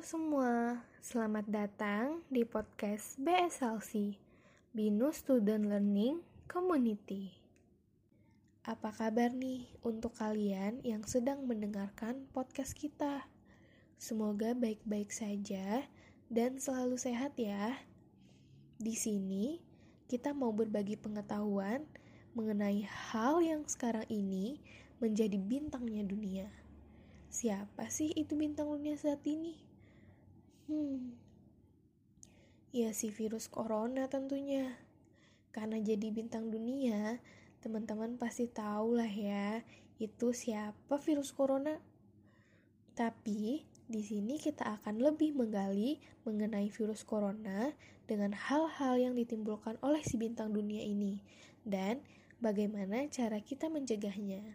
Semua, selamat datang di podcast BSLC, Binus Student Learning Community. Apa kabar nih untuk kalian yang sedang mendengarkan podcast kita? Semoga baik-baik saja dan selalu sehat ya. Di sini, kita mau berbagi pengetahuan mengenai hal yang sekarang ini menjadi bintangnya dunia. Siapa sih itu bintang dunia saat ini? Hmm, ya si virus corona tentunya. Karena jadi bintang dunia, teman-teman pasti tahu lah ya, itu siapa virus corona. Tapi di sini kita akan lebih menggali mengenai virus corona dengan hal-hal yang ditimbulkan oleh si bintang dunia ini dan bagaimana cara kita mencegahnya.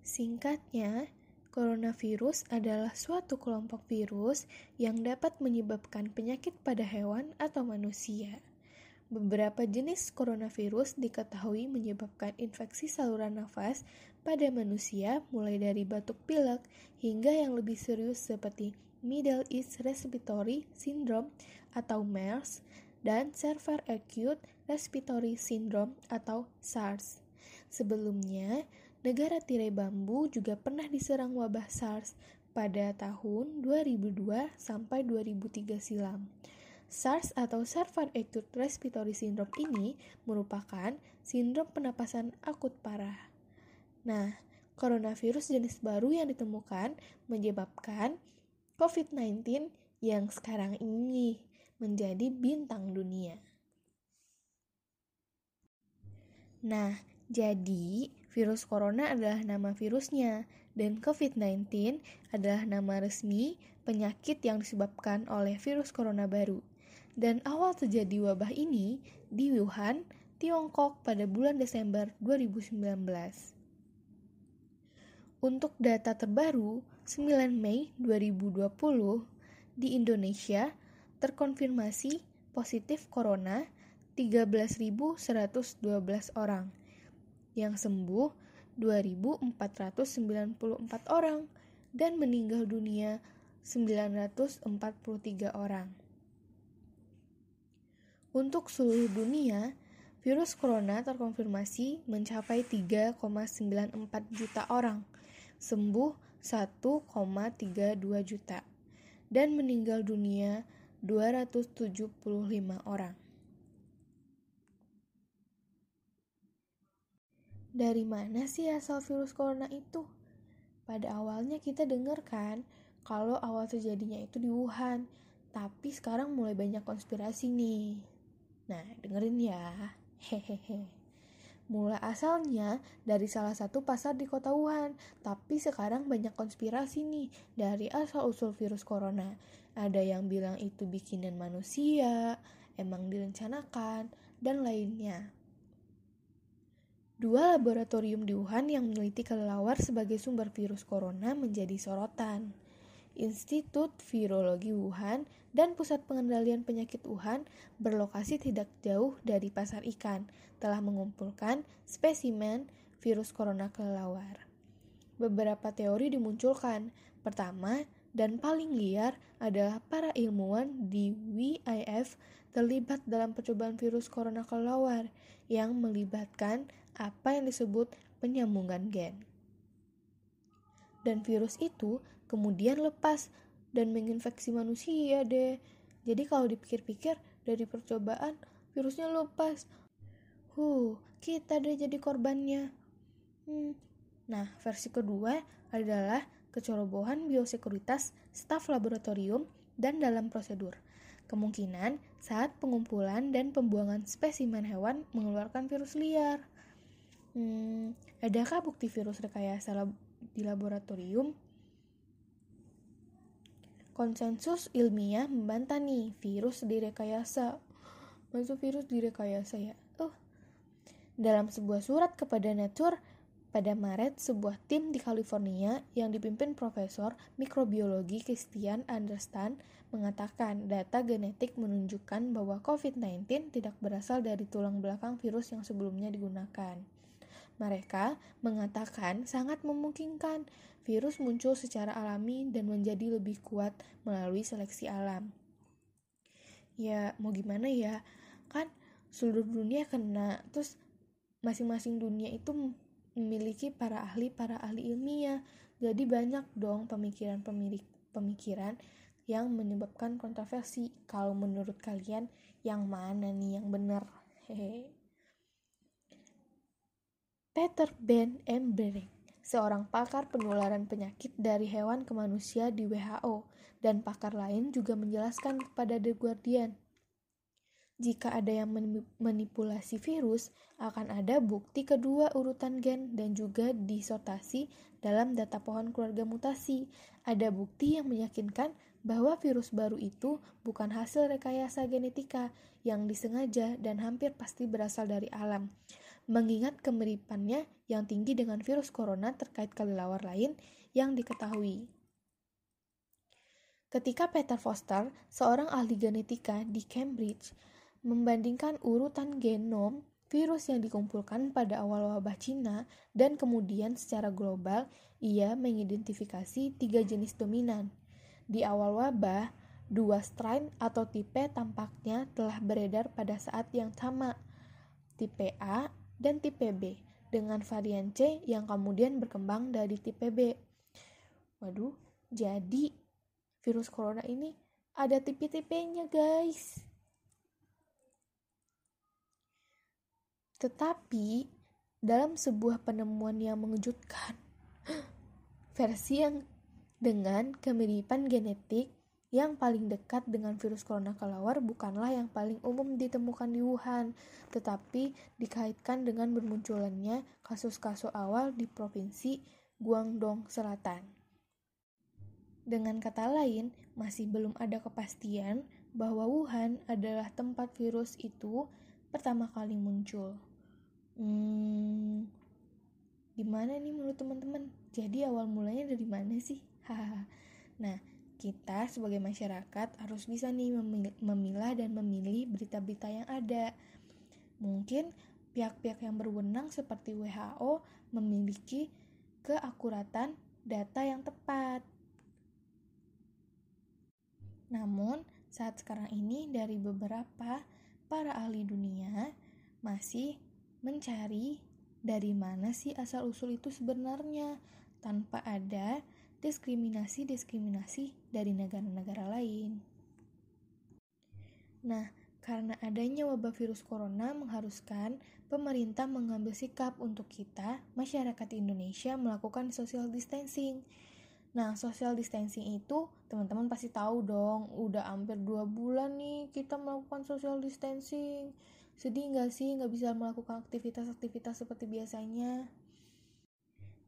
Singkatnya, coronavirus adalah suatu kelompok virus yang dapat menyebabkan penyakit pada hewan atau manusia. Beberapa jenis coronavirus diketahui menyebabkan infeksi saluran nafas pada manusia mulai dari batuk pilek hingga yang lebih serius seperti Middle East Respiratory Syndrome atau MERS dan Severe Acute Respiratory Syndrome atau SARS. Sebelumnya, negara tirai bambu juga pernah diserang wabah SARS pada tahun 2002 sampai 2003 silam. SARS atau Severe Acute Respiratory Syndrome ini merupakan sindrom penapasan akut parah. Nah, coronavirus jenis baru yang ditemukan menyebabkan COVID-19 yang sekarang ini menjadi bintang dunia. Nah, jadi virus corona adalah nama virusnya dan COVID-19 adalah nama resmi penyakit yang disebabkan oleh virus corona baru dan awal terjadi wabah ini di Wuhan, Tiongkok pada bulan Desember 2019. Untuk data terbaru, 9 Mei 2020, di Indonesia terkonfirmasi positif corona 13.112 orang, yang sembuh 2.494 orang, dan meninggal dunia 943 orang. Untuk seluruh dunia, virus corona terkonfirmasi mencapai 3,94 juta orang, sembuh 1,32 juta, dan meninggal dunia 275 orang. Dari mana sih asal virus corona itu? Pada awalnya kita dengar kan kalau awal terjadinya itu di Wuhan, tapi sekarang mulai banyak konspirasi nih. Nah, dengerin ya. Hehehe. Mula asalnya dari salah satu pasar di kota Wuhan, tapi sekarang banyak konspirasi nih dari asal-usul virus corona. Ada yang bilang itu bikinan manusia, emang direncanakan, dan lainnya. Dua laboratorium di Wuhan yang meneliti kelelawar sebagai sumber virus corona menjadi sorotan. Institut Virologi Wuhan dan Pusat Pengendalian Penyakit Wuhan berlokasi tidak jauh dari pasar ikan, telah mengumpulkan spesimen virus corona kelelawar. Beberapa teori dimunculkan. Pertama, dan paling liar adalah para ilmuwan di WIF terlibat dalam percobaan virus corona kelelawar yang melibatkan apa yang disebut penyambungan gen. Dan virus itu kemudian lepas dan menginfeksi manusia deh. Jadi kalau dipikir-pikir dari percobaan virusnya lepas. Huh, kita deh jadi korbannya. Hmm. Nah, versi kedua adalah kecerobohan biosekuritas staf laboratorium dan dalam prosedur. Kemungkinan saat pengumpulan dan pembuangan spesimen hewan mengeluarkan virus liar. Hmm, adakah bukti virus rekayasa di laboratorium? Konsensus ilmiah membantah nih virus direkayasa. Masuk virus direkayasa ya? Uh. Dalam sebuah surat kepada Nature pada Maret, sebuah tim di California yang dipimpin Profesor Mikrobiologi Christian Anderson mengatakan data genetik menunjukkan bahwa COVID-19 tidak berasal dari tulang belakang virus yang sebelumnya digunakan. Mereka mengatakan sangat memungkinkan virus muncul secara alami dan menjadi lebih kuat melalui seleksi alam. Ya, mau gimana ya? Kan seluruh dunia kena, terus masing-masing dunia itu memiliki para ahli para ahli ilmiah. Jadi banyak dong pemikiran pemilik pemikiran yang menyebabkan kontroversi. Kalau menurut kalian yang mana nih yang benar? Hehe. Peter Ben Embrek, seorang pakar penularan penyakit dari hewan ke manusia di WHO, dan pakar lain juga menjelaskan kepada The Guardian. Jika ada yang manipulasi virus, akan ada bukti kedua urutan gen dan juga disortasi dalam data pohon keluarga mutasi. Ada bukti yang meyakinkan bahwa virus baru itu bukan hasil rekayasa genetika yang disengaja dan hampir pasti berasal dari alam mengingat kemiripannya yang tinggi dengan virus corona terkait kelelawar lain yang diketahui. Ketika Peter Foster, seorang ahli genetika di Cambridge, membandingkan urutan genom virus yang dikumpulkan pada awal wabah Cina dan kemudian secara global, ia mengidentifikasi tiga jenis dominan. Di awal wabah, dua strain atau tipe tampaknya telah beredar pada saat yang sama, tipe A dan tipe B dengan varian C yang kemudian berkembang dari tipe B. Waduh, jadi virus corona ini ada tipe-tipenya guys. Tetapi dalam sebuah penemuan yang mengejutkan, versi yang dengan kemiripan genetik yang paling dekat dengan virus corona kelawar bukanlah yang paling umum ditemukan di Wuhan, tetapi dikaitkan dengan bermunculannya kasus-kasus awal di provinsi Guangdong Selatan. Dengan kata lain, masih belum ada kepastian bahwa Wuhan adalah tempat virus itu pertama kali muncul. Hmm, gimana nih menurut teman-teman? Jadi awal mulanya dari mana sih? Nah, kita sebagai masyarakat harus bisa nih memilah dan memilih berita-berita yang ada. Mungkin pihak-pihak yang berwenang seperti WHO memiliki keakuratan data yang tepat. Namun, saat sekarang ini dari beberapa para ahli dunia masih mencari dari mana sih asal-usul itu sebenarnya tanpa ada diskriminasi-diskriminasi dari negara-negara lain. Nah, karena adanya wabah virus corona mengharuskan pemerintah mengambil sikap untuk kita, masyarakat Indonesia, melakukan social distancing. Nah, social distancing itu teman-teman pasti tahu dong, udah hampir dua bulan nih kita melakukan social distancing. Sedih nggak sih nggak bisa melakukan aktivitas-aktivitas seperti biasanya?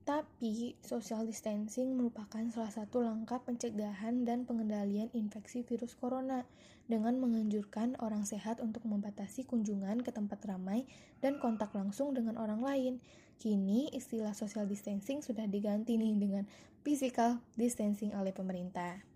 Tapi, social distancing merupakan salah satu langkah pencegahan dan pengendalian infeksi virus corona dengan menganjurkan orang sehat untuk membatasi kunjungan ke tempat ramai dan kontak langsung dengan orang lain. Kini, istilah social distancing sudah diganti nih dengan physical distancing oleh pemerintah.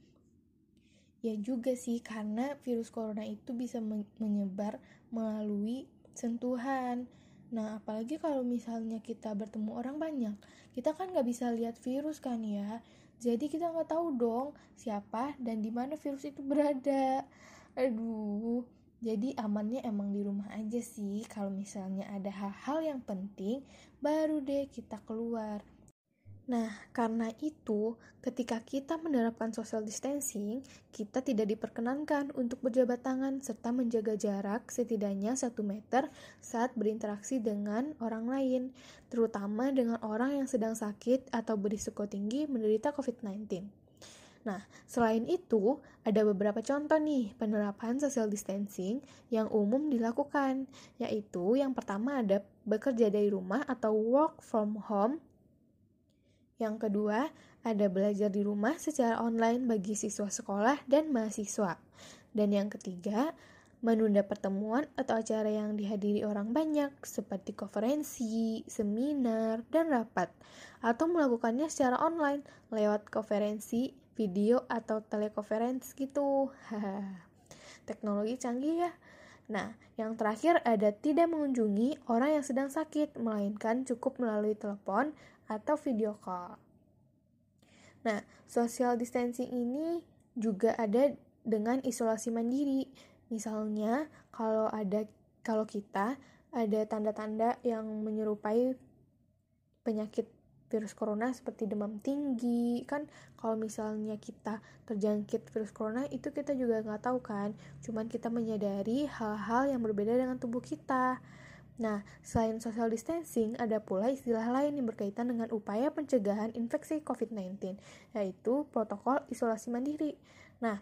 Ya juga sih, karena virus corona itu bisa menyebar melalui sentuhan, Nah, apalagi kalau misalnya kita bertemu orang banyak, kita kan nggak bisa lihat virus kan ya. Jadi kita nggak tahu dong siapa dan di mana virus itu berada. Aduh, jadi amannya emang di rumah aja sih. Kalau misalnya ada hal-hal yang penting, baru deh kita keluar. Nah, karena itu, ketika kita menerapkan social distancing, kita tidak diperkenankan untuk berjabat tangan serta menjaga jarak setidaknya 1 meter saat berinteraksi dengan orang lain, terutama dengan orang yang sedang sakit atau berisiko tinggi menderita COVID-19. Nah, selain itu, ada beberapa contoh nih penerapan social distancing yang umum dilakukan, yaitu yang pertama ada bekerja dari rumah atau work from home yang kedua, ada belajar di rumah secara online bagi siswa sekolah dan mahasiswa. Dan yang ketiga, menunda pertemuan atau acara yang dihadiri orang banyak seperti konferensi, seminar, dan rapat atau melakukannya secara online lewat konferensi, video atau telekonferensi gitu. Teknologi canggih ya. Nah, yang terakhir ada tidak mengunjungi orang yang sedang sakit, melainkan cukup melalui telepon atau video call. Nah, social distancing ini juga ada dengan isolasi mandiri. Misalnya, kalau ada kalau kita ada tanda-tanda yang menyerupai penyakit virus corona seperti demam tinggi kan kalau misalnya kita terjangkit virus corona itu kita juga nggak tahu kan cuman kita menyadari hal-hal yang berbeda dengan tubuh kita Nah, selain social distancing, ada pula istilah lain yang berkaitan dengan upaya pencegahan infeksi COVID-19, yaitu protokol isolasi mandiri. Nah,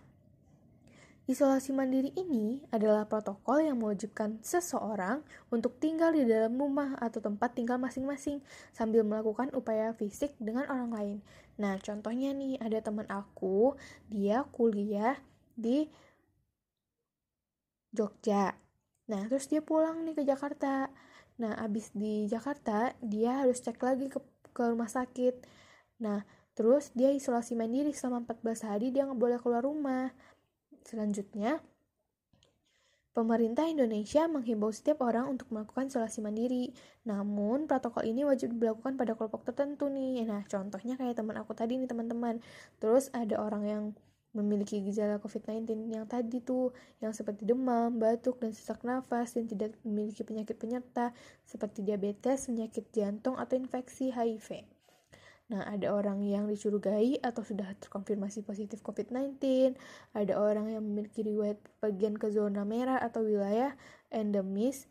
Isolasi mandiri ini adalah protokol yang mewajibkan seseorang untuk tinggal di dalam rumah atau tempat tinggal masing-masing sambil melakukan upaya fisik dengan orang lain. Nah, contohnya nih, ada teman aku, dia kuliah di Jogja. Nah, terus dia pulang nih ke Jakarta. Nah, abis di Jakarta, dia harus cek lagi ke, ke rumah sakit. Nah, terus dia isolasi mandiri selama 14 hari, dia nggak boleh keluar rumah. Selanjutnya, pemerintah Indonesia menghimbau setiap orang untuk melakukan isolasi mandiri. Namun, protokol ini wajib dilakukan pada kelompok tertentu nih. Nah, contohnya kayak teman aku tadi nih, teman-teman. Terus ada orang yang memiliki gejala COVID-19 yang tadi tuh, yang seperti demam, batuk, dan sesak nafas, dan tidak memiliki penyakit penyerta seperti diabetes, penyakit jantung, atau infeksi HIV. Nah, ada orang yang dicurigai atau sudah terkonfirmasi positif COVID-19, ada orang yang memiliki riwayat bagian ke zona merah atau wilayah endemis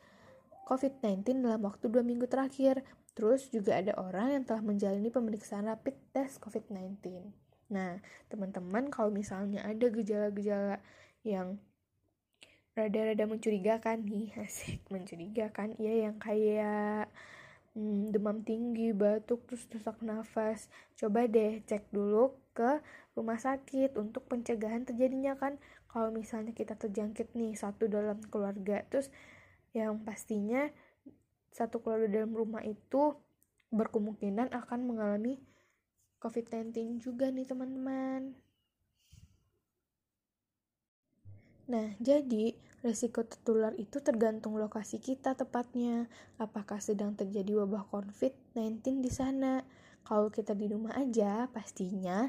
COVID-19 dalam waktu dua minggu terakhir. Terus juga ada orang yang telah menjalani pemeriksaan rapid test COVID-19. Nah, teman-teman kalau misalnya ada gejala-gejala yang rada-rada mencurigakan nih, asik mencurigakan, ya yang kayak hmm, demam tinggi, batuk, terus sesak nafas. Coba deh cek dulu ke rumah sakit untuk pencegahan terjadinya kan kalau misalnya kita terjangkit nih satu dalam keluarga terus yang pastinya satu keluarga dalam rumah itu berkemungkinan akan mengalami COVID-19 juga nih teman-teman. Nah, jadi Resiko tertular itu tergantung lokasi kita tepatnya. Apakah sedang terjadi wabah COVID-19 di sana? Kalau kita di rumah aja, pastinya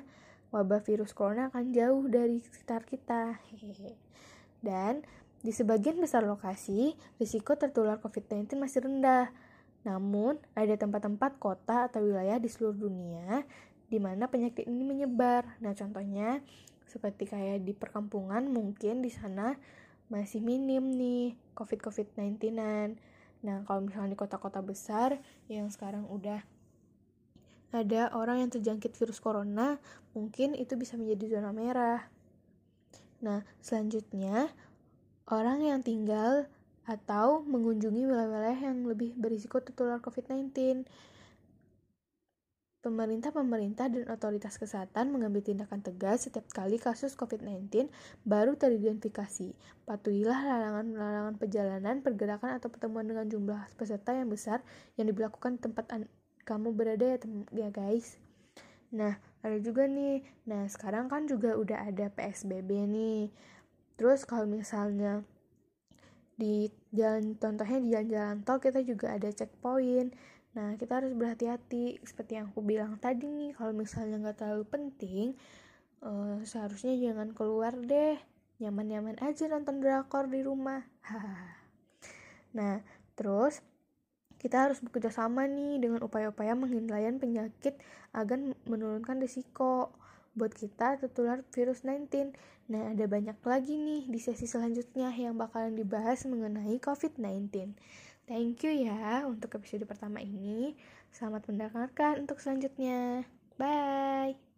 wabah virus corona akan jauh dari sekitar kita. Dan di sebagian besar lokasi, risiko tertular COVID-19 masih rendah. Namun, ada tempat-tempat kota atau wilayah di seluruh dunia di mana penyakit ini menyebar. Nah, contohnya seperti kayak di perkampungan mungkin di sana masih minim nih COVID-COVID-19-an. Nah, kalau misalnya di kota-kota besar yang sekarang udah ada orang yang terjangkit virus corona, mungkin itu bisa menjadi zona merah. Nah, selanjutnya, orang yang tinggal atau mengunjungi wilayah-wilayah yang lebih berisiko tertular COVID-19 Pemerintah-pemerintah dan otoritas kesehatan mengambil tindakan tegas setiap kali kasus COVID-19 baru teridentifikasi. Patuhilah larangan-larangan perjalanan, pergerakan, atau pertemuan dengan jumlah peserta yang besar yang diberlakukan di tempat kamu berada ya, ya guys. Nah, ada juga nih. Nah, sekarang kan juga udah ada PSBB nih. Terus kalau misalnya di jalan contohnya di jalan-jalan tol kita juga ada checkpoint Nah, kita harus berhati-hati seperti yang aku bilang tadi nih, kalau misalnya nggak terlalu penting, uh, seharusnya jangan keluar deh. Nyaman-nyaman aja nonton drakor di rumah. nah, terus kita harus bekerja sama nih dengan upaya-upaya menghindari penyakit agar menurunkan risiko buat kita tertular virus 19. Nah, ada banyak lagi nih di sesi selanjutnya yang bakalan dibahas mengenai COVID-19. Thank you ya untuk episode pertama ini. Selamat mendengarkan untuk selanjutnya. Bye.